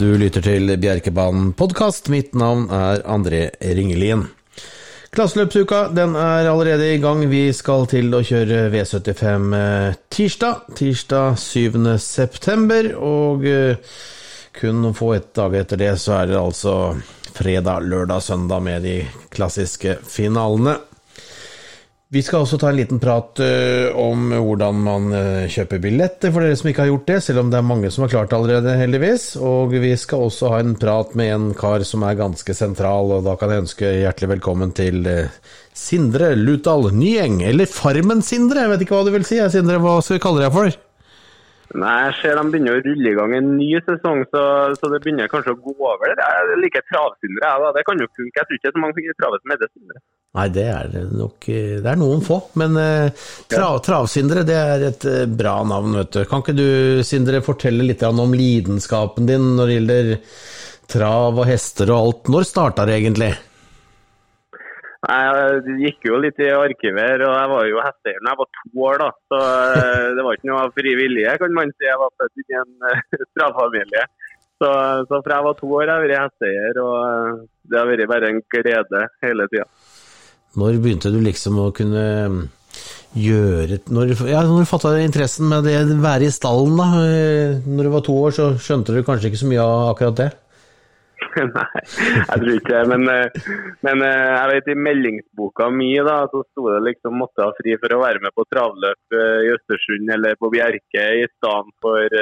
Du lytter til Bjerkebanen podkast. Mitt navn er André Ringelien. Klasseløpsuka den er allerede i gang. Vi skal til å kjøre V75 eh, tirsdag. Tirsdag 7. september. Og eh, kun noen få dager etter det så er det altså fredag, lørdag, søndag med de klassiske finalene. Vi skal også ta en liten prat uh, om hvordan man uh, kjøper billetter, for dere som ikke har gjort det, selv om det er mange som har klart det allerede, heldigvis. Og vi skal også ha en prat med en kar som er ganske sentral, og da kan jeg ønske hjertelig velkommen til uh, Sindre Lutdal Nyeng, eller Farmen-Sindre, jeg vet ikke hva du vil si. Sindre, hva skal vi kalle deg for? Nei, Jeg ser de begynner å rulle i gang en ny sesong, så, så det begynner kanskje å gå over. Jeg liker travsyndere, jeg. Det kan jo funke. Jeg tror ikke det er så mange som travet som heter syndere. Nei, det er nok Det er noen få, men eh, tra, Travsindre det er et uh, bra navn, vet du. Kan ikke du, Sindre, fortelle litt om lidenskapen din når det gjelder trav og hester og alt? Når starta det egentlig? Jeg gikk jo litt i arkiver, og jeg var jo hesteeier da jeg var to år. da, Så uh, det var ikke noe fri vilje, kan man si. Jeg var født i en travfamilie. Så, så fra jeg var to år har jeg vært hesteeier, og det har vært bare en glede hele tida. Når begynte du liksom å kunne um, gjøre Når, ja, når du fatta interessen med det å være i stallen, da? Eh, når du var to år, så skjønte du kanskje ikke så mye av akkurat det? Nei, jeg tror ikke det. Men, eh, men, eh, jeg vet i meldingsboka mi da, så sto det liksom måtte ha fri for å være med på travløp i Østersund eller på Bjerke i stedet for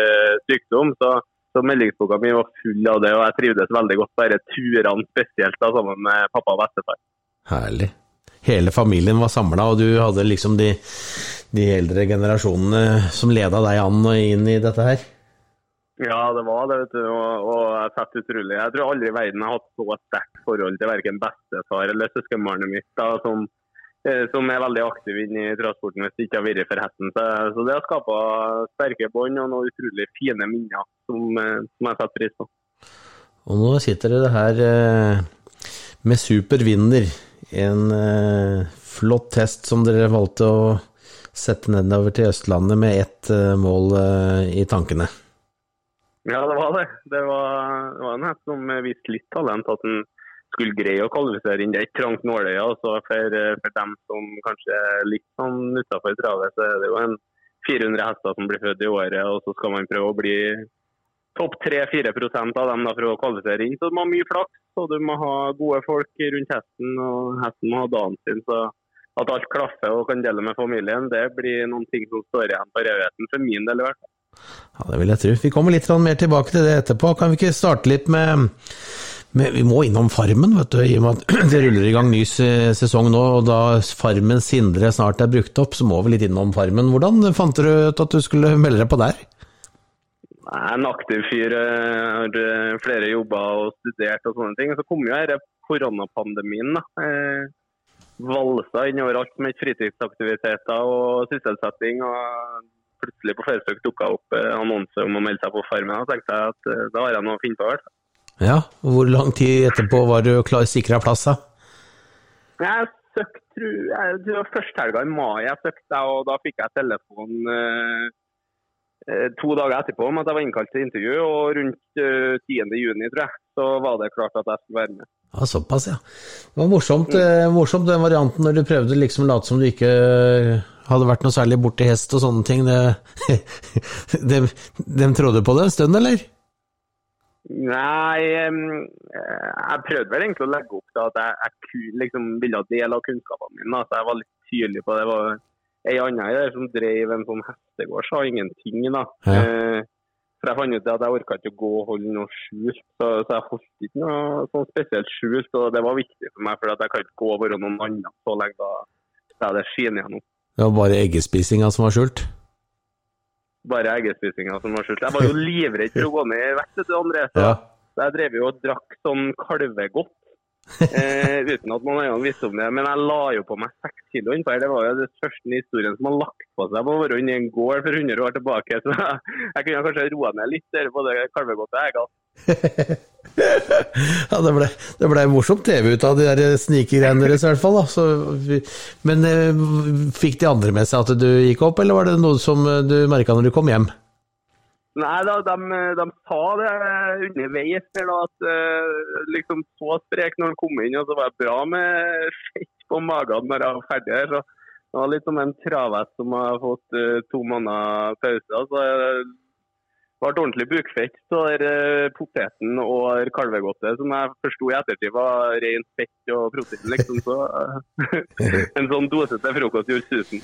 sykdom. Så, så, meldingsboka mi var full av det, og jeg trivdes veldig godt på disse turene spesielt da, sammen med pappa og bestefar. Herlig hele familien var samla, og du hadde liksom de, de, eldre generasjonene som leda deg an og inn i dette her? Ja, det var det. vet du, og, og jeg setter utrolig Jeg tror aldri i verden jeg har hatt så sterkt forhold til verken bestefar eller søskenbarnet mitt, da, som, eh, som, er veldig aktiv inne i transporten hvis det ikke har vært for hesten. Så, så det har skapa sterke bånd og noen utrolig fine minner som, eh, som jeg setter pris på. Og nå sitter dere her eh, med super vinner en flott test som dere valgte å sette nedover til Østlandet med ett mål i tankene. Ja, det var det. Det var, det var en hest som viste litt talent. At han skulle greie å kvalifisere inn. Det er ikke trangt nåløye. Altså for, for, dem som kanskje er litt sånn utafor travet, så er det jo en 400 hester som blir født i året. Og så skal man prøve å bli topp 3-4% av dem da, for å kvalifisere inn. Så du må ha mye flaks og du må ha gode folk rundt hesten, og hesten må ha dagen sin. så at alt klaffer og kan dele med familien, det blir noen ting som står igjen på rødheten, for min del i hvert fall. Ja, Det vil jeg tro. Vi kommer litt mer tilbake til det etterpå. Kan vi ikke starte litt med, med Vi må innom Farmen, vet du. I og med at det ruller i gang ny sesong nå, og da Farmens Sindre snart er brukt opp, så må vi litt innom Farmen. Hvordan fant du ut at du skulle melde deg på der? Jeg er en aktiv fyr. Har eh, flere jobber og studert og sånne ting. Så kom jo denne koronapandemien. da. Eh, valsa inn overalt med fritidsaktiviteter og sysselsetting. og Plutselig på Facebook dukka opp eh, annonse om å melde seg på Farmen. Da tenkte jeg at da har jeg noe å finne på. hvert Ja, Hvor lang tid etterpå var du klar, sikra plass? da? Jeg søkte, jeg, det var første helga i mai jeg søkte, og da fikk jeg telefon Eh, to dager etterpå om at jeg var innkalt til intervju, og rundt eh, 10.6 tror jeg, så var det klart at jeg skulle være med. Ja, Såpass, ja. Det var morsomt, mm. eh, morsomt den varianten når du prøvde liksom å late som du ikke hadde vært noe særlig borti hest og sånne ting. Det, de, de trodde på det en stund, eller? Nei, jeg prøvde vel egentlig å legge opp til at jeg, jeg liksom ville dele av kunnskapene mine. Så jeg var litt tydelig på det. det var Ei anna der som drev en sånn hestegård, sa ingenting. da. Ja. Eh, for Jeg fant ut at jeg orka ikke å gå og holde noe skjult, så, så, jeg holdt ikke noe sånn spesielt skjult. og Det var viktig for meg, for jeg kan ikke gå og være noen annen så lenge da det skinner gjennom. Det var bare eggespisinga som var skjult? Bare eggespisinga som var skjult. Jeg var jo livredd for å gå ned i vekt, vet du, André. Så, ja. jeg drev jo og drakk sånn kalvegodt eh, uten at noen annen visste om det. Men jeg la jo på meg seks kilo innenfor. Det var jo den største historien som har lagt på seg på å være inni en gård for 100 år tilbake. Så jeg, kunne kanskje roa ned litt der på det kalvegodtet jeg ga. ja, det ble, det ble morsomt TV ut av de der snikegreiene deres i hvert fall. Så, men eh, fikk de andre med seg at du gikk opp, eller var det noe som du merka når du kom hjem? Nei, da, de, de, sa det underveis da, at uh, liksom så sprek når han kom inn. Og så var det bra med fett på magen når jeg var ferdig. her, så Det var litt som en travhest som har fått uh, to måneder pause. Altså, det ble ordentlig bukfett så der uh, poteten og kalvegodtet, som jeg forsto i ettertid var rent fett og protein. liksom, så En sånn dose til frokost gjorde susen.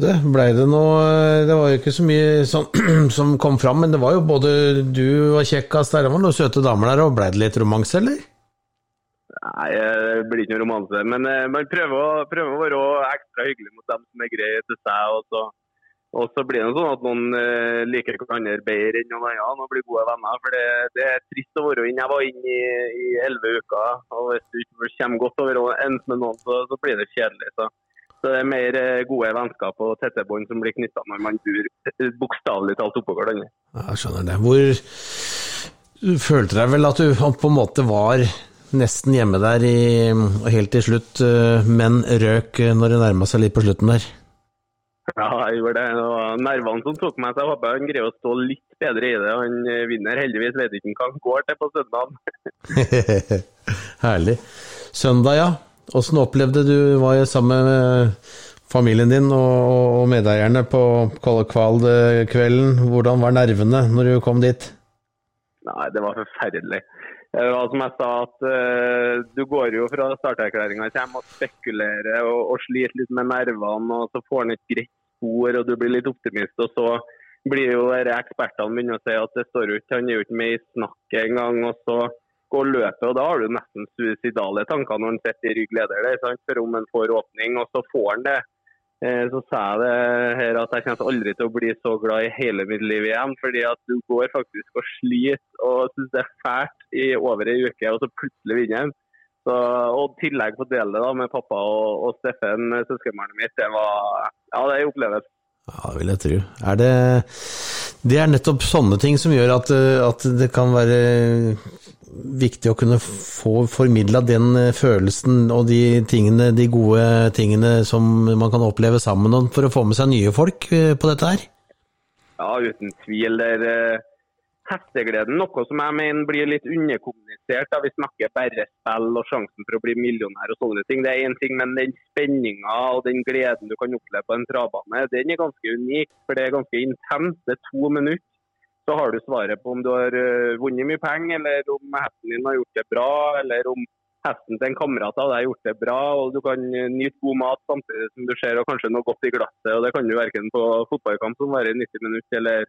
Det blei det noe Det var jo ikke så mye sånn, som kom fram, men det var jo både du og kjekkas der, det var noen søte damer der, og ble det litt romanse, eller? Nei, det blir ikke noe romanse. Men man prøver å, prøver å være ekstra hyggelig mot dem som er greie til seg. og så og så blir det sånn at noen uh, liker hverandre bedre enn noen andre og blir gode venner. For det, det er trist å være inne. Jeg var inne i elleve uker, og hvis du ikke kommer godt overens med noen, så, så, blir det kjedelig. Så. så, det er mer uh, gode vennskap og tette bånd som blir knytta når man bor uh, bokstavelig talt oppå hverandre. Jeg skjønner det. Hvor du følte deg vel at du på en måte var nesten hjemme der i, helt til slutt, men røk når det nærma seg litt på slutten der? Ja, jeg gjorde det. Det var nervene som tok meg, så jeg håper han greier å stå litt bedre i det. Han vinner heldigvis, vet ikke hva han går til på søndag. Herlig. Søndag, ja. Åssen opplevde du var sammen med familien din og medeierne på kvalikvelden? Hvordan var nervene når du kom dit? Nei, det var forferdelig. Det som jeg sa, at uh, du går jo fra starterklæringa kommer og spekulerer og, og sliter litt med nervene, og så får han et greit spor og du blir litt optimist. og så blir jo ekspertene begynner å si at det står ikke, han er jo ikke med i snakket engang. Og så går løpet, og da har du nesten suicidale tanker når han sitter i rygg leder der, for om han får åpning, og så får han det. Eh, så sa jeg det her at jeg kommer aldri til å bli så glad i hele mitt liv igjen. fordi at du går faktisk og sliter og syns det er fælt i over ei uke, og så plutselig vinner han. Så, og tillegg dele da, med pappa og, og Steffen, søskenbarnet mitt, det var ja, det er en opplevelse. Ja, det vil jeg tro. Er det, det er nettopp sånne ting som gjør at, at det kan være viktig å kunne få formidla den følelsen og de tingene, de gode tingene som man kan oppleve sammen, for å få med seg nye folk eh, på dette her? Ja, uten tvil. Det er eh, hestegleden, noe som jeg mener blir litt underkommunisert. da Vi snakker bare spill og sjansen for å bli millionær og sånne ting. Det er én ting, men den spenninga og den gleden du kan oppleve på en travbane, den er ganske unik. For det er ganske intenst. Det er to minutter. Så har du svaret på om du har uh, vunnet mye penger, eller om hesten din har gjort det bra, eller om hesten til en kamerat av deg har gjort det bra. og Du kan nyte god mat samtidig som du ser og kanskje noe godt i glasset. og Det kan du verken på fotballkamp som varer 90 minutter, eller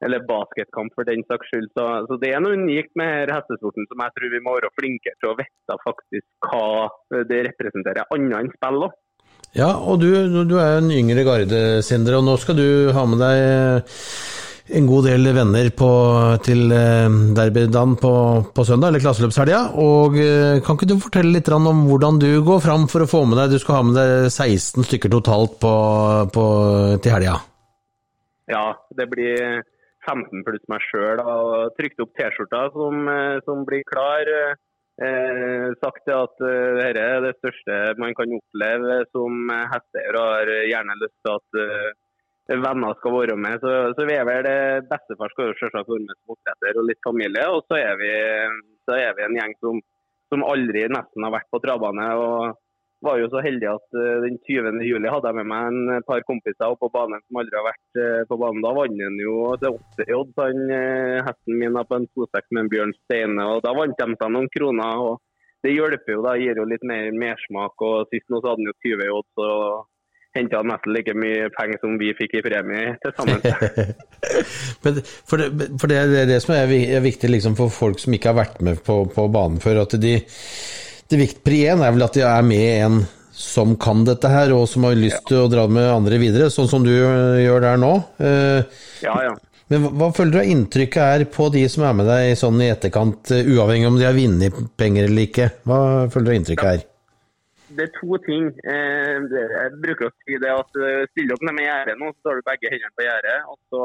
eller basketkamp for den saks skyld. Så, så, det er noe unikt med hestesporten som jeg tror vi må være flinkere til å vite faktisk hva det representerer, annet enn spill òg. Ja, og du, du er en yngre garde, Sindre, og nå skal du ha med deg en god del venner på, til eh, derbydagen på, på, søndag, eller klasseløpshelga. Og eh, kan ikke du fortelle litt om hvordan du går fram for å få med deg Du skal ha med deg 16 stykker totalt på, på, til helga? Ja, det blir 15 pluss meg sjøl trykt opp T-skjorta som, eh, som, blir klar. Eh, sagt at uh, dette er det største man kan oppleve som hesteeier, har gjerne lyst til at uh, venner skal være med. Så, så vi er vel Bestefar skal jo selvsagt være med som oppdretter og litt familie. Og så er vi, så er vi en gjeng som, som aldri nesten har vært på travbane. og var jo så heldig at uh, den 20. juli hadde jeg med meg en par kompiser opp på banen som aldri har vært uh, på banen. Da vant han jo til 80 odds, han uh, hesten min på en 2-6 med en Bjørn Steine. og Da vant de seg noen kroner. og Det hjelper jo, da gir jo litt mer mersmak. og Sist nå så hadde han jo 20 odds. og henta nesten like mye penger som vi fikk i premie til sammen. for, det, for det, er det som er viktig liksom, for folk som ikke har vært med på, på banen før. at de det viktige én er vel at de er med en som kan dette her, og som har lyst til å dra med andre videre, sånn som du eh, gjør der nå. Eh, ja, ja. Men hva føler du inntrykket er på de som er med deg sånn i etterkant, eh, uavhengig om de har vunnet penger eller ikke? Hva føler du inntrykket er? Det er to ting. Jeg bruker å si det at stiller opp ned med gjerdet nå, så tar du begge hendene på gjerdet, og så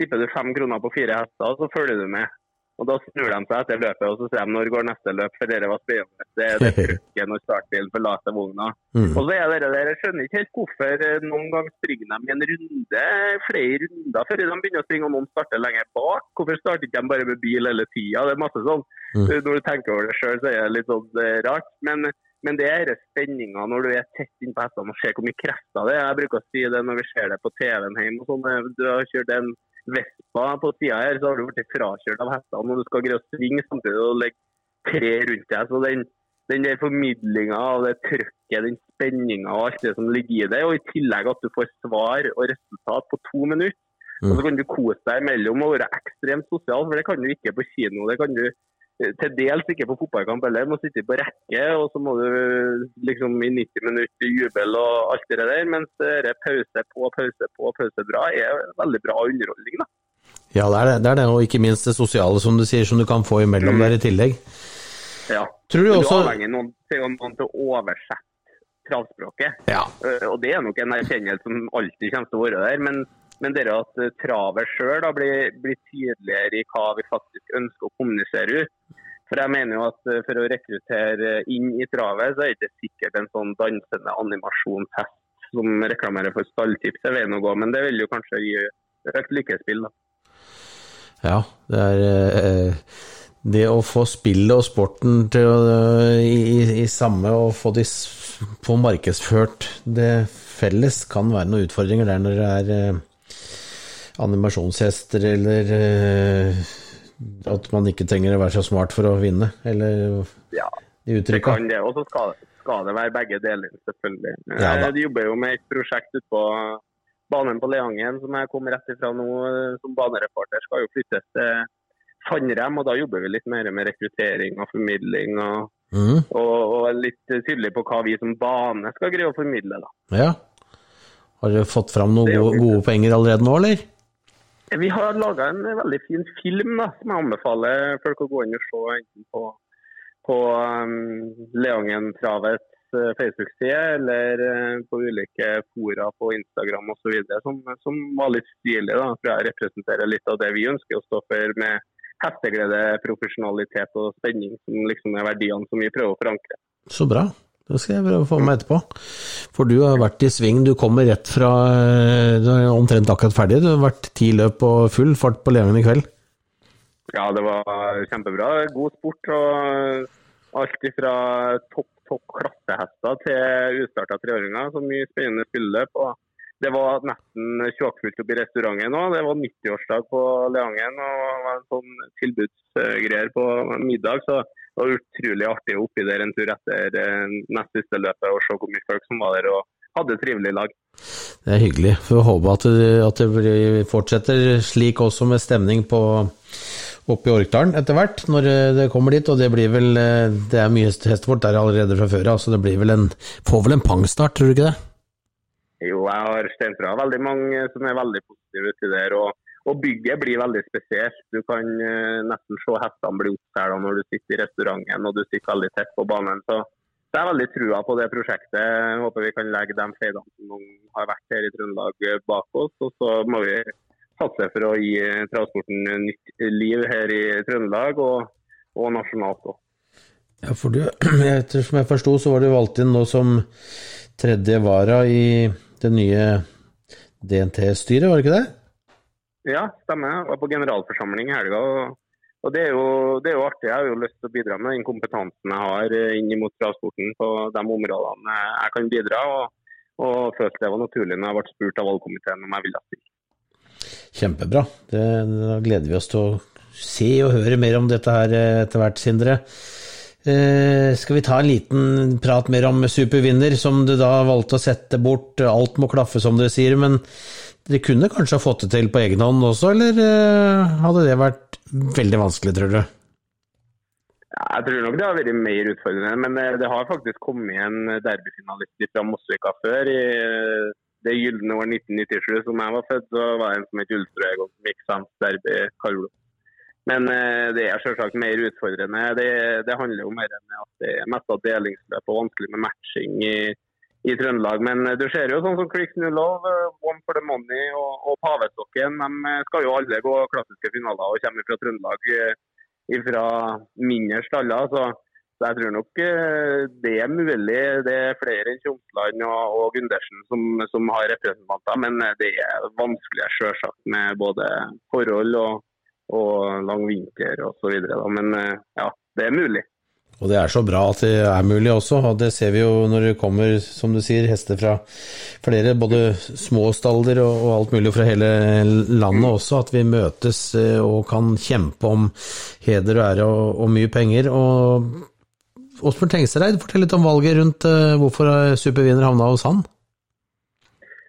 tipper du fem kroner på fire hester, og så følger du med. Og Da snur de seg etter løpet og så sier de når går neste løp, for dere var spennende. Det er det trykket når startbilen forlater vogna. Mm. Og så er dere der, Jeg skjønner ikke helt hvorfor eh, noen ganger springer de i en runde, flere runder før de begynner å springe og noen starter lenger bak. Hvorfor starter ikke de bare med bil hele tida? Det er masse sånn. Mm. Når du tenker over det sjøl, så er det litt sånn eh, rart. Men, men det er spenninga når du er tett innpå hestene og ser hvor mye krefter det er. Jeg bruker å si det når vi ser det på TV-en hjemme. sånn. Du har kjørt en Vespa på sida her, så har du blitt frakjørt av hestene. Og du skal greie å svinge samtidig og legge tre rundt deg. Så den, den der formidlinga av det trøkket, den spenninga og alt det som ligger i det, og i tillegg at du får svar og resultat på to minutter. Mm. Og så kan du kose deg imellom og være ekstremt sosial, for det kan du ikke på kino. Det kan du til dels ikke på fotballkamp heller. Må sitte på rekke, og så må du liksom i 90 minutter jubel og alt det der. Mens det pause på, pause på, pause bra er veldig bra underholdning. da. Ja, det er det, det er det, og ikke minst det sosiale som du sier, som du kan få imellom mm. der i tillegg. Ja. Tror du, også... du avhenger noen, noen til å oversette kravspråket. Ja. Uh, og det er nok en erkjennelse som alltid kommer til å være der. men men det at eh, travet sjøl blir, blir, tydeligere i hva vi faktisk ønsker å kommunisere ut. For jeg mener jo at eh, For å rekruttere inn i travet, så er det ikke sikkert en sånn dansende animasjonshest som reklamerer for stalltips er veien å gå, men det vil jo kanskje gi økt lykkespill. da. Ja, det er eh, det å få spillet og sporten til å, i, i, samme og få de på markedsført det felles, kan være noen utfordringer der når det er animasjonshester, eller uh, at man ikke trenger å være så smart for å vinne, eller ja, de uttrykka. Det kan det, og så skal, skal, det være begge deler, selvfølgelig. Ja, eh, de jobber jo med et prosjekt ute på banen på Leangen som jeg kom rett ifra nå som banereporter. Skal jo flyttes til Fannrem, og da jobber vi litt mer med rekruttering og formidling. og Mm. Og, og, litt tydelig på hva vi som bane skal greie å formidle. da. Ja. Har dere fått fram noen gode, gode poenger allerede nå, eller? Vi har laga en veldig fin film da, som jeg anbefaler folk å gå inn og se. enten på, på um, Leangen Travets uh, Facebook-side eller uh, på ulike fora på Instagram osv. Som, som var litt stilig. da, for Jeg representerer litt av det vi ønsker å stå for med hesteglede, profesjonalitet og spenning, som liksom er verdiene som vi prøver å forankre. Så bra. Det skal jeg prøve å få med etterpå. For du har vært i sving, du kommer rett fra Du er omtrent akkurat ferdig. Du har vært ti løp og full fart på Leangen i kveld? Ja, det var kjempebra. God sport. og Alt fra topp topp klassehester til ustarta treåringer. Så mye spennende spilleløp. Det var nesten tjåkfullt oppe i restauranten òg. Det var 90-årsdag på Leangen og en sånn tilbudsgreier på middag. så det var utrolig artig oppi der en tur etter eh, nest siste løpet og se hvor mye folk som var der og hadde et trivelig lag. Det er hyggelig. Får håpe at det, at det fortsetter slik også med stemning på oppe i Orkdalen etter hvert, når det kommer dit. Og det blir vel eh, Det er mye hestefort der allerede fra før av, så det blir vel en Får vel en pangstart, tror du ikke det? Jo, jeg har steintra veldig mange som er veldig positive til det. og og bygget blir veldig spesielt. Du kan uh, nesten se hestene bli oppsela når du sitter i restauranten og du sitter veldig tett på banen. Så jeg har veldig trua på det prosjektet. Jeg håper vi kan legge de feilene som har vært her i Trøndelag bak oss. Og så må vi satse for å gi transporten nytt liv her i Trøndelag og, og nasjonalt òg. Ja, for du, som jeg forsto, så var du valgt inn nå som tredje vara i det nye DNT-styret, var det ikke det? Ja, stemmer. Jeg var på generalforsamling i helga. Og det er, jo, det er, jo, artig. Jeg har jo lyst til å bidra med den kompetansen jeg har eh, inn mot transporten på de områdene jeg kan bidra. Og, og følte det var naturlig når jeg ble spurt av valgkomiteen om jeg ville stille. Kjempebra. Det, da gleder vi oss til å se og høre mer om dette her eh, etter hvert, Sindre. Eh, skal vi ta en liten prat mer om supervinner, som du da valgte å sette bort? Alt må klaffe, som dere sier. men dere kunne kanskje ha fått det til på egen hånd også, eller uh, hadde det vært veldig vanskelig, tror du? Jeg tror nok det har vært mer utfordrende, men eh, det har faktisk kommet en derbyfinalist fra Mosvika før. I eh, det gylne år 1997 som jeg var født, så var det en som het Ulstrøeg som gikk samt derby Karlo. Men det er selvsagt mer utfordrende. Det, det handler jo mer om at det er mest av delingsløp og vanskelig med matching i i Trøndelag. Men eh, du ser jo sånn som Clicks New Love, eh, One for the Money og, og Pavestokken. De eh, skal jo alle gå klassiske finaler og kommer fra Trøndelag. fra mindre staller. Så, så, jeg tror nok eh, det er mulig. Det er flere enn Tjomsland og, og Gundersen som, som, har representanter, men det er vanskeligere selvsagt med både forhold og, og lang vinter osv. Men ja, det er mulig. Og det er så bra at det er mulig også, og det ser vi jo når det kommer, som du sier, hester fra flere, både små stalder og, alt mulig fra hele landet også, at vi møtes eh, og kan kjempe om heder og ære og, og mye penger. Og Åsmund Tengsereid, fortell litt om valget rundt uh, hvorfor supervinner havna hos han?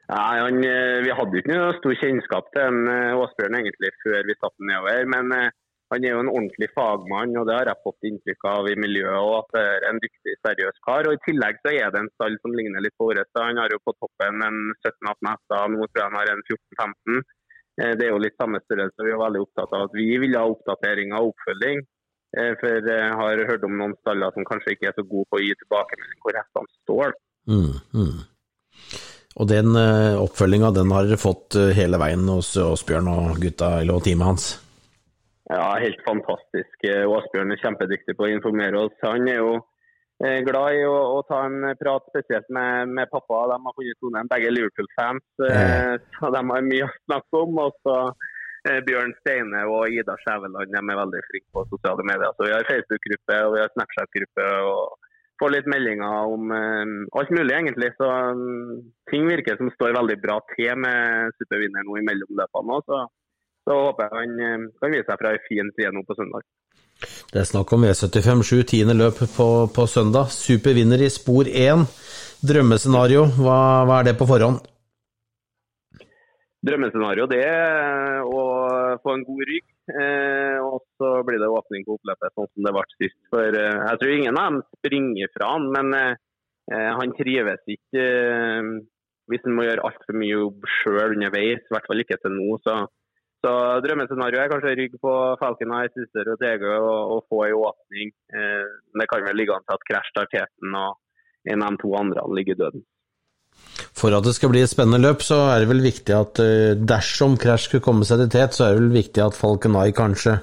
Nei, han, eh, Vi hadde ikke noe stor kjennskap til en Åsbjørn egentlig før vi satte den nedover. men han er jo en ordentlig fagmann, og det har jeg fått inntrykk av i miljøet. og at det er En dyktig, seriøs kar. og I tillegg så er det en stall som ligner litt på vår. Han har jo på toppen en 17-18 hester, nå tror jeg han har en 14-15. Eh, det er jo litt samme størrelse. Vi er veldig opptatt av at vi vil ha oppdatering og oppfølging. Eh, for jeg har hørt om noen staller som kanskje ikke er så gode på å gi tilbakemelding hvor hestene står. Mm, mm. Og den eh, oppfølginga den har dere fått hele veien hos Åsbjørn og gutta eller teamet hans? Ja, helt fantastisk. Åsbjørn er kjempedyktig på å informere oss. Han er jo eh, glad i å, å ta en prat, spesielt med, med pappa. De har funnet tonen, begge Liverpool-fans, eh, så de har mye å snakke om. Og så eh, Bjørn Steine og Ida Skjæveland de er veldig flinke på sosiale medier. Så Vi har Facebook-gruppe og vi har Snapchat-gruppe. og får litt meldinger om eh, alt mulig, egentlig. Så um, ting virker som står veldig bra til med supervinner nå i mellomløpene. Så så håper jeg han eh, kan vise seg fra ei en fin side nå på søndag. Det er snakk om V75-7, tiende løp på, på, søndag. Supervinner i spor 1. Drømmescenario, hva, hva, er det på forhånd? Drømmescenario det å få en god rygg. Eh, og så blir det åpning på oppløpet, sånn som det ble sist. For eh, Jeg tror ingen av dem springer fra han, men eh, han trives ikke eh, hvis han må gjøre altfor mye jobb sjøl underveis. I hvert fall ikke til nå. så så Drømmescenarioet er kanskje rygg på Falcon Eye, Sister og TG og, og få ei åpning. Eh, det kan vel ligge an til at krasj tar teten og en av de to andre ligger døden. For at det skal bli et spennende løp, så er det vel viktig at eh, dersom Crash skulle komme seg til tet, så er det vel viktig at Eye kanskje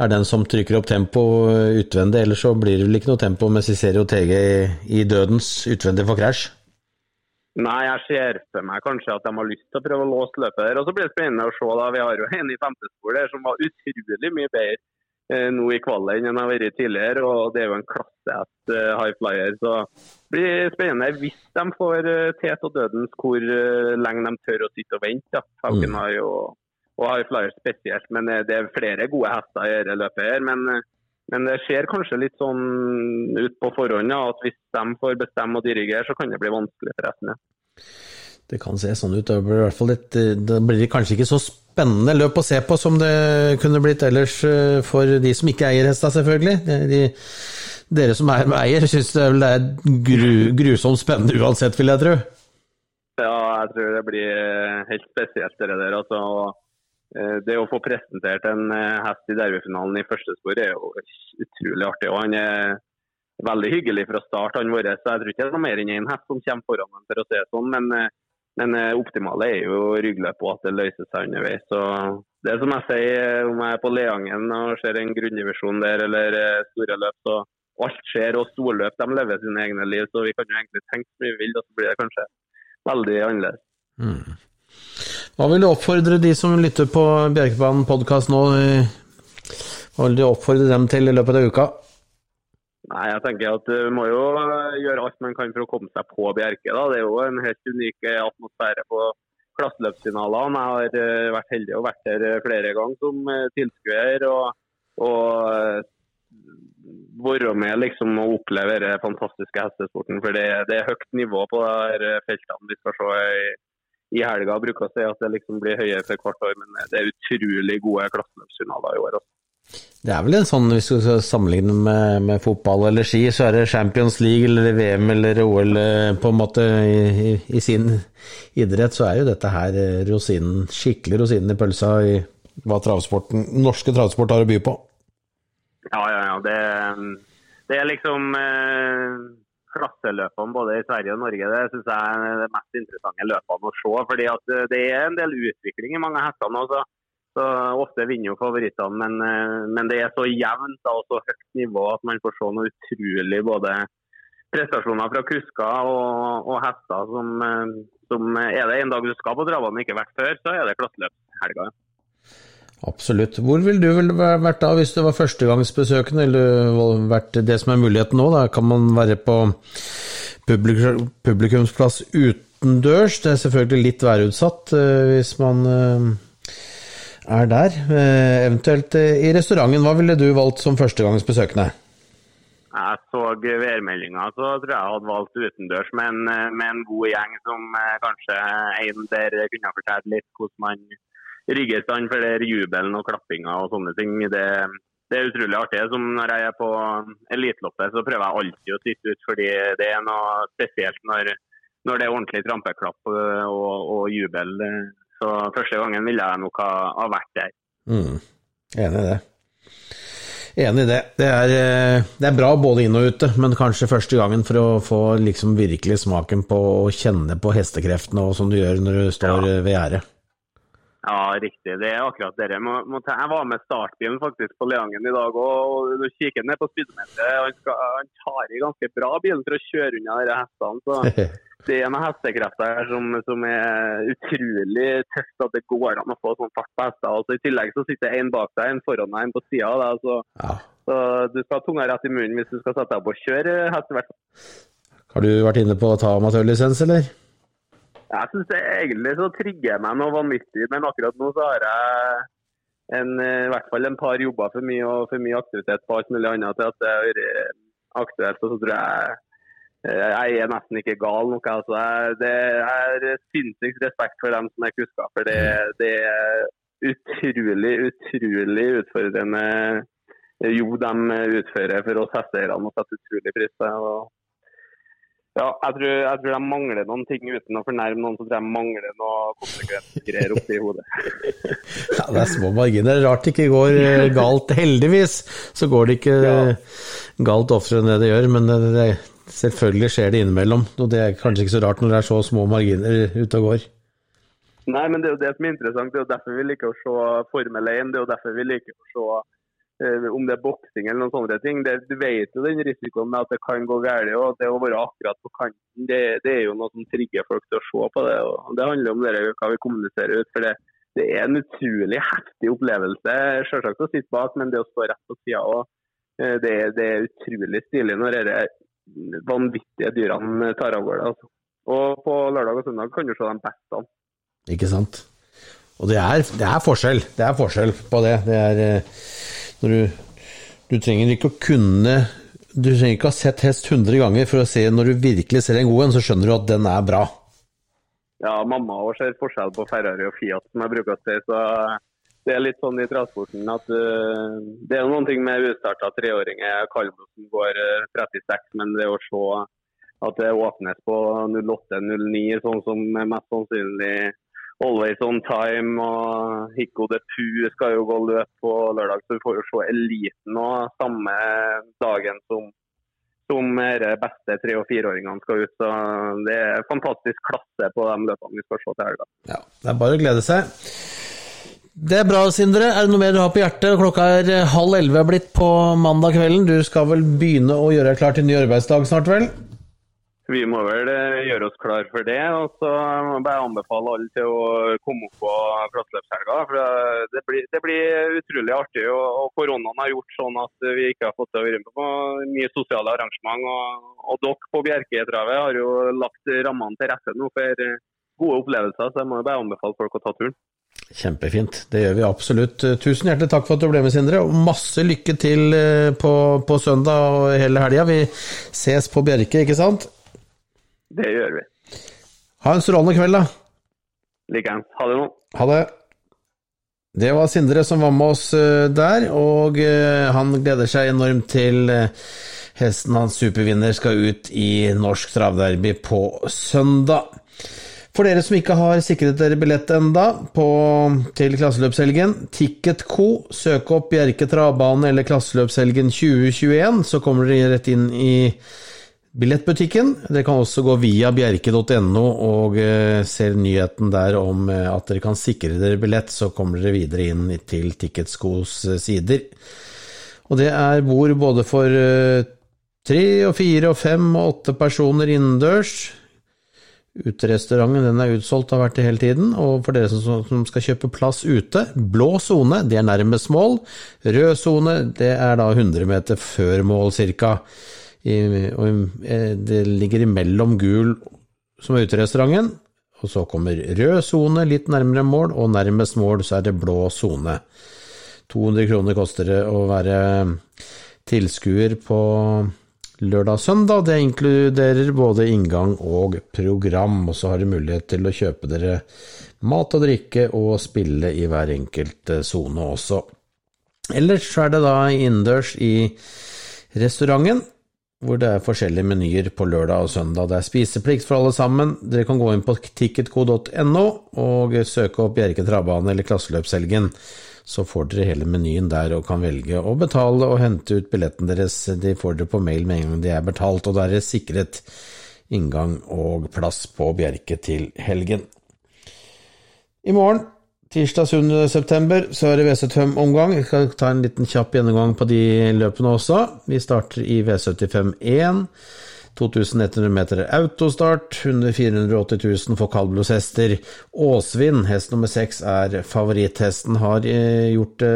er den som trykker opp tempo eh, utvendig. Ellers så blir det vel ikke noe tempo med Cicero TG i dødens utvendig for Crash. Nei, jeg ser for meg kanskje at de har lyst til å prøve å låse løpet der. Og så blir det spennende å se. da, Vi har jo en i femtespor der som var utrolig mye bedre nå i kvalen enn han har vært tidligere. og Det er jo en klassehest eh, high flyer. så Det blir spennende hvis de får eh, tet og dødens hvor eh, lenge de tør å sitte og vente. Ja. har mm. og, high flyer spesielt. Men eh, det er flere gode hester i dette løpet her. men eh, men det ser kanskje litt sånn ut på forhånd ja, at hvis de får bestemme og dirigere, så kan det bli vanskelig for resten. Ja. Det kan se sånn ut. Det blir, i hvert fall litt, det blir kanskje ikke så spennende løp å se på som det kunne blitt ellers eh, for de som ikke eier hesta, selvfølgelig. De, dere som er med eier, syns det er gru, grusomt spennende uansett, vil jeg tro. Ja, jeg tror det blir helt spesielt, det der. altså. Eh, det å få presentert en eh, hest i derbyfinalen i første spor er jo utrolig artig. og Han er veldig hyggelig fra start. han vår, så Jeg tror ikke det er noe mer enn én hest som kommer foran ham, for å si det sånn. Men, eh, det optimale er jo ryggløp og at det løser seg underveis. Så det er som jeg sier, om jeg er på Leangen og ser en grunndivisjon der eller store løp, så alt skjer. Og storløp de lever sine egne liv, så vi kan jo egentlig tenke så mye vi vil, og så blir det kanskje veldig annerledes. Mm. Hva vil du oppfordre de som lytter på Bjerkebanen podkast nå? Hva vil du oppfordre dem til i løpet av uka? Nei, jeg tenker at Du må jo gjøre alt man kan for å komme seg på Bjerke. Da. Det er jo en helt unik atmosfære på klasseløpsfinalene. Jeg har eh, vært heldig og vært der flere ganger som eh, tilskuer. Og, og være med liksom, og oppleve den fantastiske hestesporten. For det, det, er høyt nivå på de feltene vi skal se i i helga. Bruker å si at det liksom blir høyere for hvert år, men det er utrolig gode klasseløpsfinaler i år. Også. Det er vel en sånn, hvis du skal sammenligne med, med, fotball eller ski, så er det Champions League eller VM eller OL eh, på en måte i, i, sin idrett, så er jo dette her eh, rosinen, skikkelig rosinen i pølsa i hva travsporten, norske travsport har å by på. Ja, ja, ja. Det, det er liksom eh klasseløpene både i Sverige og Norge det synes jeg er de mest interessante løpene å se. fordi at Det er en del utvikling i mange hester nå. Så, så Ofte vinner jo favorittene, men, eh, men, det er så jevnt og så høyt nivå at man får se noe utrolig både prestasjoner fra kusker og, og hester som, eh, som, Er det en dag du skal på travbanen ikke vært før, så er det klasseløpshelga. Absolutt. Hvor ville du vel vært da hvis du var førstegangsbesøkende, eller vært det som er muligheten nå? Da kan man være på publikumsplass utendørs. Det er selvfølgelig litt værutsatt eh, hvis man er der. Eh, eventuelt eh, i restauranten, hva ville du valgt som førstegangsbesøkende? Jeg så værmeldinga, så tror jeg jeg hadde valgt utendørs med en, eh, med en god gjeng som kanskje en der kunne fortalt litt hvordan man rigger stand for der jubelen og klappinga og sånne ting. Det, det, er utrolig artig. Som når jeg er på eliteloppet, så prøver jeg alltid å sitte ut, fordi det er noe spesielt når, når det er ordentlig trampeklapp og, og jubel så første gangen ville jeg nok ha, ha vært der. Mm. Enig i det. Enig i det. Det er, eh, det er, bra både inn og ute, men kanskje første gangen for å få liksom virkelig smaken på å kjenne på hestekreftene, og som du gjør når du står ja. ved gjerdet. Ja, riktig. Det er akkurat det. Jeg var med startbilen faktisk på Leangen i dag. og Du kikker ned på speedometeret. Han, han tar i ganske bra bilen for å kjøre unna disse hestene. så det er noen hestekrefter her som, som, er utrolig tøft at det går an å få sånn fart på hester. Altså, I tillegg så sitter en bak deg, en foran deg, en på sida av deg. Så, ja. så, du skal ha tunga rett i munnen hvis du skal sette deg opp og kjøre hest. i hvert fall. Har du vært inne på å ta amatørlisens, eller? Jeg syns egentlig så trigger jeg meg noe vanvittig, men akkurat nå så har jeg en, i hvert fall en par jobber for mye og for mye aktivitet på alt mulig annet til at det har vært aktuelt. Og så tror jeg Eh, jeg er nesten ikke gal nok. Altså. Det er sinnssykt respekt for dem som er kusker. For det, det, er utrolig, utrolig utfordrende jobb de utfører for oss hesteeierne og setter utrolig pris på. Ja, jeg tror, jeg tror, de mangler noen ting uten å fornærme noen. Så tror jeg de mangler noe konsekvensgreier oppi hodet. ja, Det er små marginer. Rart det ikke går eh, galt. Heldigvis så går det ikke ja. galt oftere enn det det gjør. Men det, det, Selvfølgelig skjer det innimellom, og det er kanskje ikke så rart når det er så små marginer ute og går. Nei, men det er jo det som er interessant. Det er jo derfor vi liker å se Formel 1. Det er jo derfor vi liker å se eh, om det er boksing eller noen sånne ting. Det, du vet jo den risikoen med at det kan gå galt. og Det å være akkurat på kanten, det, det, er jo noe som trigger folk til å se på det. og Det handler om det, hva vi kommuniserer ut. for det, det er en utrolig heftig opplevelse. Selvsagt å sitte bak, men det å stå rett på sida òg. Eh, det, det, er utrolig stilig når det vanvittige dyrene tar av gårde. Altså. Og på lørdag og søndag kan du se de beste. Ikke sant. Og det er, det er, forskjell. Det er forskjell på det. Det er eh, når du Du trenger ikke å kunne Du trenger ikke å ha sett hest 100 ganger for å se når du virkelig ser en god en, så skjønner du at den er bra. Ja, mamma òg ser forskjell på Ferrari og Fiat, som jeg bruker å si. Så det er litt sånn i transporten at uh, det er noen ting med ustarta treåringer. Kaldblosen går uh, eh, 36, men det å se at det åpnes på 08-09, sånn som mest sannsynlig Always On Time og Hikko de Pu skal jo gå løp på lørdag, så vi får jo se eliten og samme dagen som som de beste tre- og fireåringene skal ut. Så Det er fantastisk klasse på de løpene vi skal se til helga. Ja, det er bare å glede seg. Det er bra, Sindre. Er det noe mer du har på hjertet? Klokka er eh, halv elleve blitt på mandag kvelden. Du skal vel begynne å gjøre deg klar til ny arbeidsdag snart, vel? Vi må vel eh, gjøre oss klar for det. Og så bare anbefale alle til å komme opp på klasseløpshelga. For det blir, det blir, utrolig artig. Og, koronaen har gjort sånn at vi ikke har fått til å være med på mye sosiale arrangement. Og, og dere på Bjerketravet har jo lagt rammene til rette nå for gode opplevelser, så jeg må bare anbefale folk å ta turen. Kjempefint. Det gjør vi absolutt. Tusen hjertelig takk for at du ble med, Sindre. Og masse lykke til eh, på, på søndag og hele helga. Vi ses på Bjerke, ikke sant? Det gjør vi. Ha en strålende kveld, da. Likeens. Ha det nå. Ha det. Det var Sindre som var med oss eh, der, og eh, han gleder seg enormt til hesten hans supervinner skal ut i norsk travderby på søndag. For dere som ikke har sikret dere billett enda på, til klasseløpshelgen, Ticketco, søk opp Bjerke travbane eller klasseløpshelgen 2021, så kommer dere rett inn i billettbutikken. Dere kan også gå via bjerke.no og eh, se nyheten der om eh, at dere kan sikre dere billett, så kommer dere videre inn til Ticketcos eh, sider. Og det er bord både for tre og fire og fem og åtte personer innendørs. Uterestauranten den er utsolgt, har vært det hele tiden. Og for dere som, som skal kjøpe plass ute, blå sone, det er nærmest mål. Rød sone, det er da 100 meter før mål cirka. Eh, det ligger imellom gul, som er uterestauranten, og så kommer rød sone litt nærmere mål, og nærmest mål så er det blå sone. 200 kroner koster det å være tilskuer på lørdag og søndag. Det inkluderer både inngang og program, og så har dere mulighet til å kjøpe dere mat og drikke og spille i hver enkelt eh, sone også. Ellers er det da innendørs i restauranten hvor det er forskjellige menyer på lørdag og søndag. Det er spiseplikt for alle sammen. Dere kan gå inn på ticketco.no og søke opp Bjerke travbane eller Klasseløpshelgen. Så får dere hele menyen der og kan velge å betale og hente ut billetten deres. De får dere på mail med en gang de er betalt, og da er det sikret inngang og plass på Bjerke til helgen. I morgen Tirsdag 7. september så er det V75-omgang. Vi skal ta en liten kjapp gjennomgang på de løpene også. Vi starter i V75-1. 2100 meter autostart, under 480 000 for kaldblodshester. Åsvin, hest nummer seks, er favoritthesten. Har eh, gjort det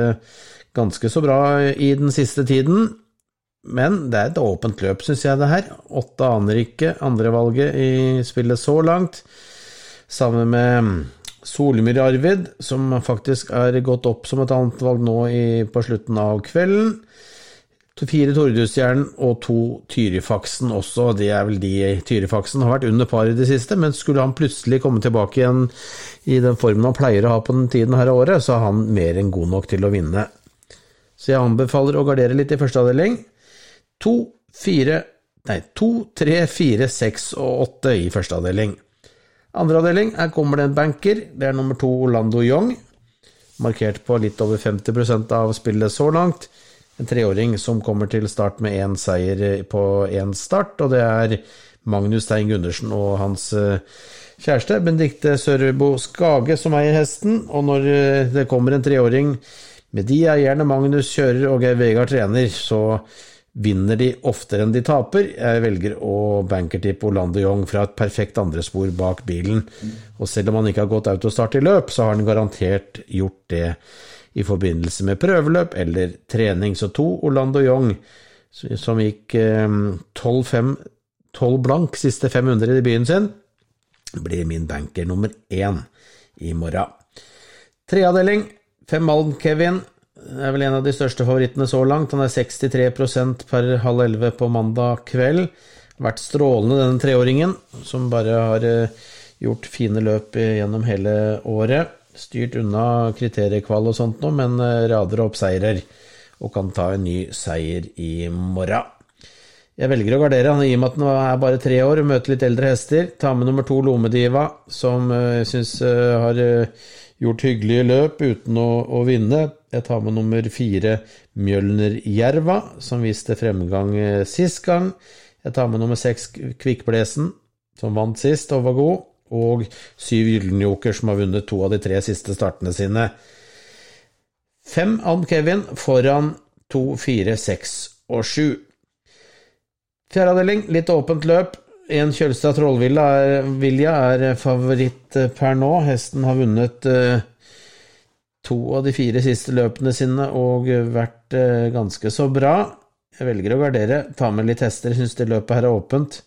ganske så bra i den siste tiden. Men det er et åpent løp, syns jeg, det her. Åtte aner ikke andrevalget i spillet så langt. Sammen med Solmyr-Arvid, som faktisk er gått opp som et annet valg nå i, på slutten av kvelden. Fire Tordusstjernen og to Tyrifaksen også, det er vel de Tyrifaksen har vært under par i det siste, men skulle han plutselig komme tilbake igjen i den formen han pleier å ha på den tiden her av året, så er han mer enn god nok til å vinne. Så jeg anbefaler å gardere litt i første avdeling. To, fire, nei, to, tre, fire, seks og åtte i første avdeling. Andre avdeling, her kommer det en banker. Det er nummer to Orlando Young, markert på litt over 50% av spillet så langt. En treåring som kommer til start med én seier på én start, og det er Magnus Stein Gundersen og hans eh, kjæreste Benedicte Sørbo Skage som eier hesten. Og når eh, det kommer en treåring med de eierne Magnus kjører og Geir Vegard trener, så vinner de oftere enn de taper. Jeg velger å bankertippe Orlando Young fra et perfekt andrespor bak bilen. Og selv om han ikke har gått autostart i løp, så har han garantert gjort det i forbindelse med prøveløp eller trening. Så to Orlando Young, som gikk 12-5, eh, 12 blank siste 500 i byen sin, blir min banker nummer én i morgen. Treavdeling, fem Malm Kevin, er vel en av de største favorittene så langt. Han er 63% per halv elleve på mandag kveld. Vært strålende, denne treåringen, som bare har eh, gjort fine løp gjennom hele året. Styrt unna kriteriekval og sånt nå, men eh, rader opp seirer og kan ta en ny seier i morgen. Jeg velger å gardere han i og med at han er bare tre år og møter litt eldre hester. Ta med nummer to Lomediva, som jeg uh, syns uh, har gjort hyggelige løp uten å, å vinne. Jeg tar med nummer fire Mjølner Jerva, som viste fremgang eh, sist gang. Jeg tar med nummer seks Kvikkblesen, som vant sist og var god. Og syv Gyllenjoker, som har vunnet to av de tre siste startene sine. Fem Ann Kevin foran to, fire, seks og sju. Fjerde avdeling, litt åpent løp. En Kjølstad Trollvilja er, er favoritt eh, per nå. Hesten har vunnet uh, to av de fire siste løpene sine og vært uh, ganske så bra. Jeg velger å gardere, ta med litt hester, syns det løpet her er åpent.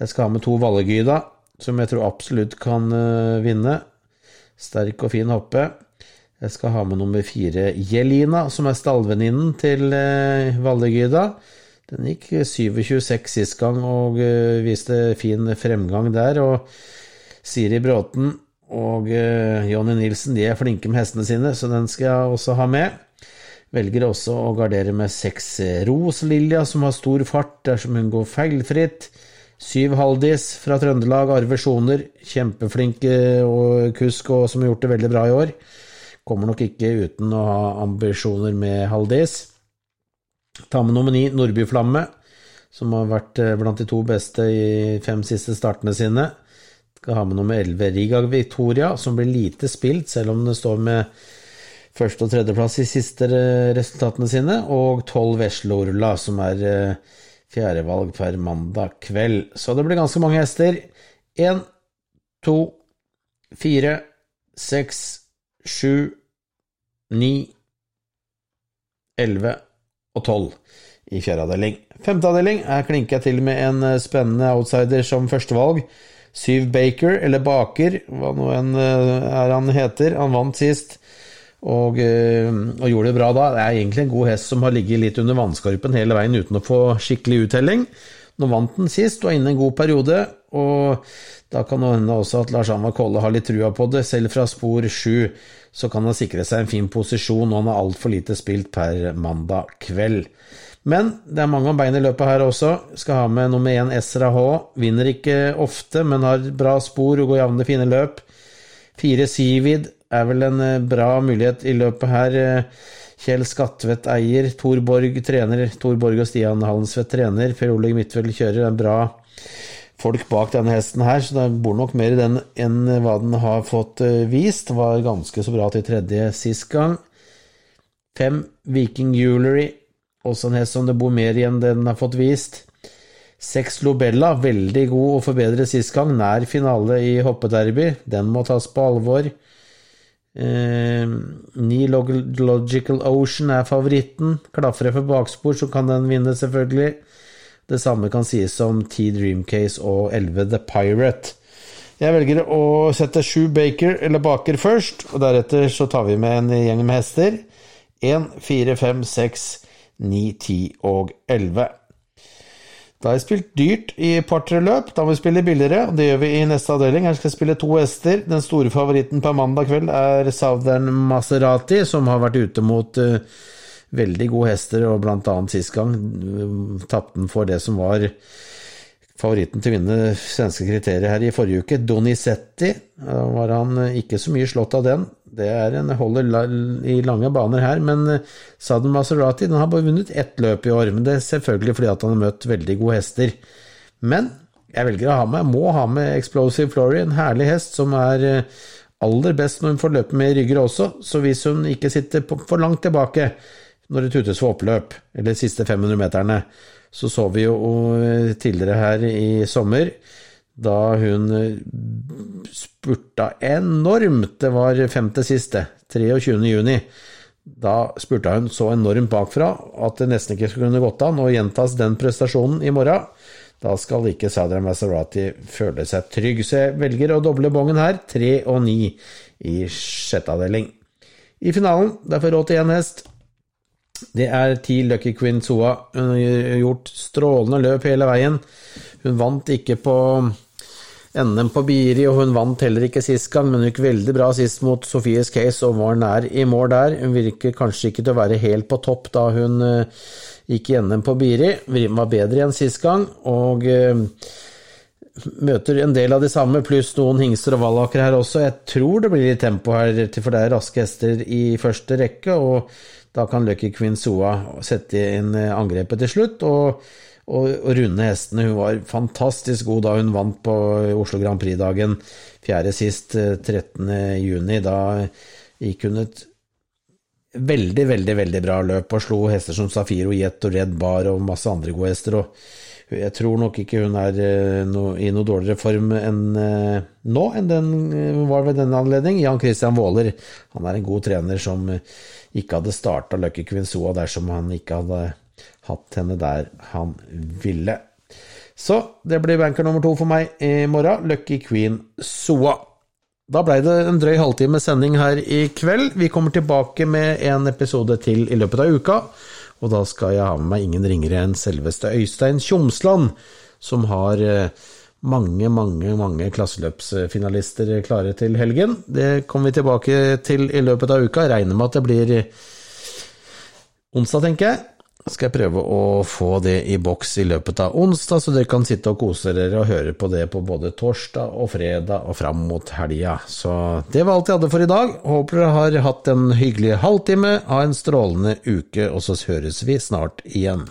Jeg skal ha med to Valegyda, som jeg tror absolutt kan uh, vinne. Sterk og fin hoppe. Jeg skal ha med nummer fire Jelina, som er stallvenninnen til uh, Den gikk 27,26 sist gang og uh, viste fin fremgang der. Og Siri Bråten og Jonny Nilsen de er flinke med hestene sine, så den skal jeg også ha med. Velger også å gardere med seks Roslilja, som har stor fart dersom hun går feilfritt. Syv Haldis fra Trøndelag, Arve Sjoner, kjempeflink og kusk og som har gjort det veldig bra i år. Kommer nok ikke uten å ha ambisjoner med Haldis. Ta med nummer ni, Nordbyflamme, som har vært eh, blant de to beste i fem siste startene sine. Skal ha med nummer 11 Riga Victoria, som blir lite spilt, selv om det står med første- og tredjeplass i siste resultatene sine, og 12 Vesle som er fjerdevalg per mandag kveld. Så det blir ganske mange hester. Én, to, fire, seks, sju, ni, elleve og tolv i fjerde avdeling. Femte avdeling er klinka til med en eh, spennende outsider som førstevalg. Syv Baker, eller Baker, hva nå enn eh, er han heter. Han vant sist og, eh, og, gjorde det bra da. Det er egentlig en god hest som har ligget litt under vannskorpen hele veien uten å få skikkelig uttelling. Nå vant den sist, og er inne en god periode, og da kan det hende også at Lars Anvar Kolle har litt trua på det. Selv fra spor sju så kan han sikre seg en fin posisjon, og han har altfor lite spilt per mandag kveld. Men det er mange om bein i løpet her også. Skal ha med nummer én Esra H. Vinner ikke ofte, men har bra spor og går jevne, fine løp. Fire Sivid er vel en eh, bra mulighet i løpet her. Kjell Skatvedt eier, Tor Borg trener, Tor Borg og Stian Hallensvedt trener. Per Oleg Midtfeldt kjører. er bra folk bak denne hesten her, så det bor nok mer i den enn hva den har fått eh, vist. Det var ganske så bra til tredje sist gang. Fem Viking Jewelry, også en hest som det bor mer i enn den har fått vist. Seks Lobella, veldig god og forbedret sist gang, nær finale i hoppederby. Den må tas på alvor. Eh, Logical Ocean er favoritten. Klafrer for bakspor, så kan den vinne, selvfølgelig. Det samme kan sies om T Dreamcase og 11 The Pirate. Jeg velger å sette sju Baker eller Baker først, og deretter så tar vi med en gjeng med hester. 1, 4, 5, 6, 9, 10 og 11. Da har jeg spilt dyrt i par-tre løp, da må vi spille billigere, og det gjør vi i neste avdeling. Her skal jeg spille to hester. Den store favoritten på mandag kveld er Southern Maserati, som har vært ute mot uh, veldig gode hester, og blant annet sist gang uh, tapte den for det som var favoritten til å vinne svenske kriterier her i forrige uke. Donizetti da var han uh, ikke så mye slått av den. Det er en holder i lange baner her, men uh, Maserati den har bare vunnet ett løp i år. Men det er selvfølgelig fordi han har møtt veldig gode hester. Men jeg velger å ha med, må ha med Explosive Flory, en herlig hest som er uh, aller best når hun får løpe med rygger også, så hvis hun ikke sitter for langt tilbake når det tutes for oppløp, eller de siste 500 meterne. Så så vi jo tidligere her i sommer, da hun spurta enormt. Det var femte siste, 23. juni. Da spurta hun så enormt bakfra at det nesten ikke skulle kunne gått an å gjentas den prestasjonen i morgen. Da skal ikke Sadra Maserati føle seg trygg, så jeg velger å doble bongen her. Tre og ni i sjette avdeling. I finalen, derfor råd til én hest. Det er ti Lucky Queen Soa. Hun har gjort strålende løp hele veien. Hun vant ikke på NM på Biri, og hun vant heller ikke sist gang, men hun gikk veldig bra sist mot Sofies Case og var nær i mål der. Hun virker kanskje ikke til å være helt på topp da hun uh, gikk i NM på Biri. Hun var bedre enn sist gang, og uh, møter en del av de samme, pluss noen hingster og vallaker her også. Jeg tror det blir litt tempo her, for det er raske hester i første rekke. og da kan Lucky Queen Soa sette inn angrepet til slutt og, og, og, runde hestene. Hun var fantastisk god da hun vant på Oslo Grand Prix-dagen fjerde sist, 13.6. Da gikk hun et veldig, veldig veldig bra løp og slo hester som Safiro, Jet og Red Bar og masse andre gode hester. og Jeg tror nok ikke hun er i noe dårligere form enn nå enn den var ved denne anledning. Jan Christian Våler han er en god trener som ikke hadde starta Løkke Queen Soa dersom han ikke hadde hatt henne der han ville. Så det blir banker nummer to for meg i morgen, Lucky Queen Soa. Da blei det en drøy halvtime sending her i kveld. Vi kommer tilbake med en episode til i løpet av uka. Og da skal jeg ha med meg ingen ringere enn selveste Øystein Tjomsland, som har eh, mange, mange mange klasseløpsfinalister klare til helgen. Det kommer vi tilbake til i løpet av uka. Jeg regner med at det blir onsdag, tenker jeg. Skal jeg prøve å få det i boks i løpet av onsdag, så dere kan sitte og kose dere og høre på det på både torsdag og fredag og fram mot helga. Så det var alt jeg hadde for i dag. Håper dere har hatt en hyggelig halvtime. Ha en strålende uke, og så høres vi snart igjen.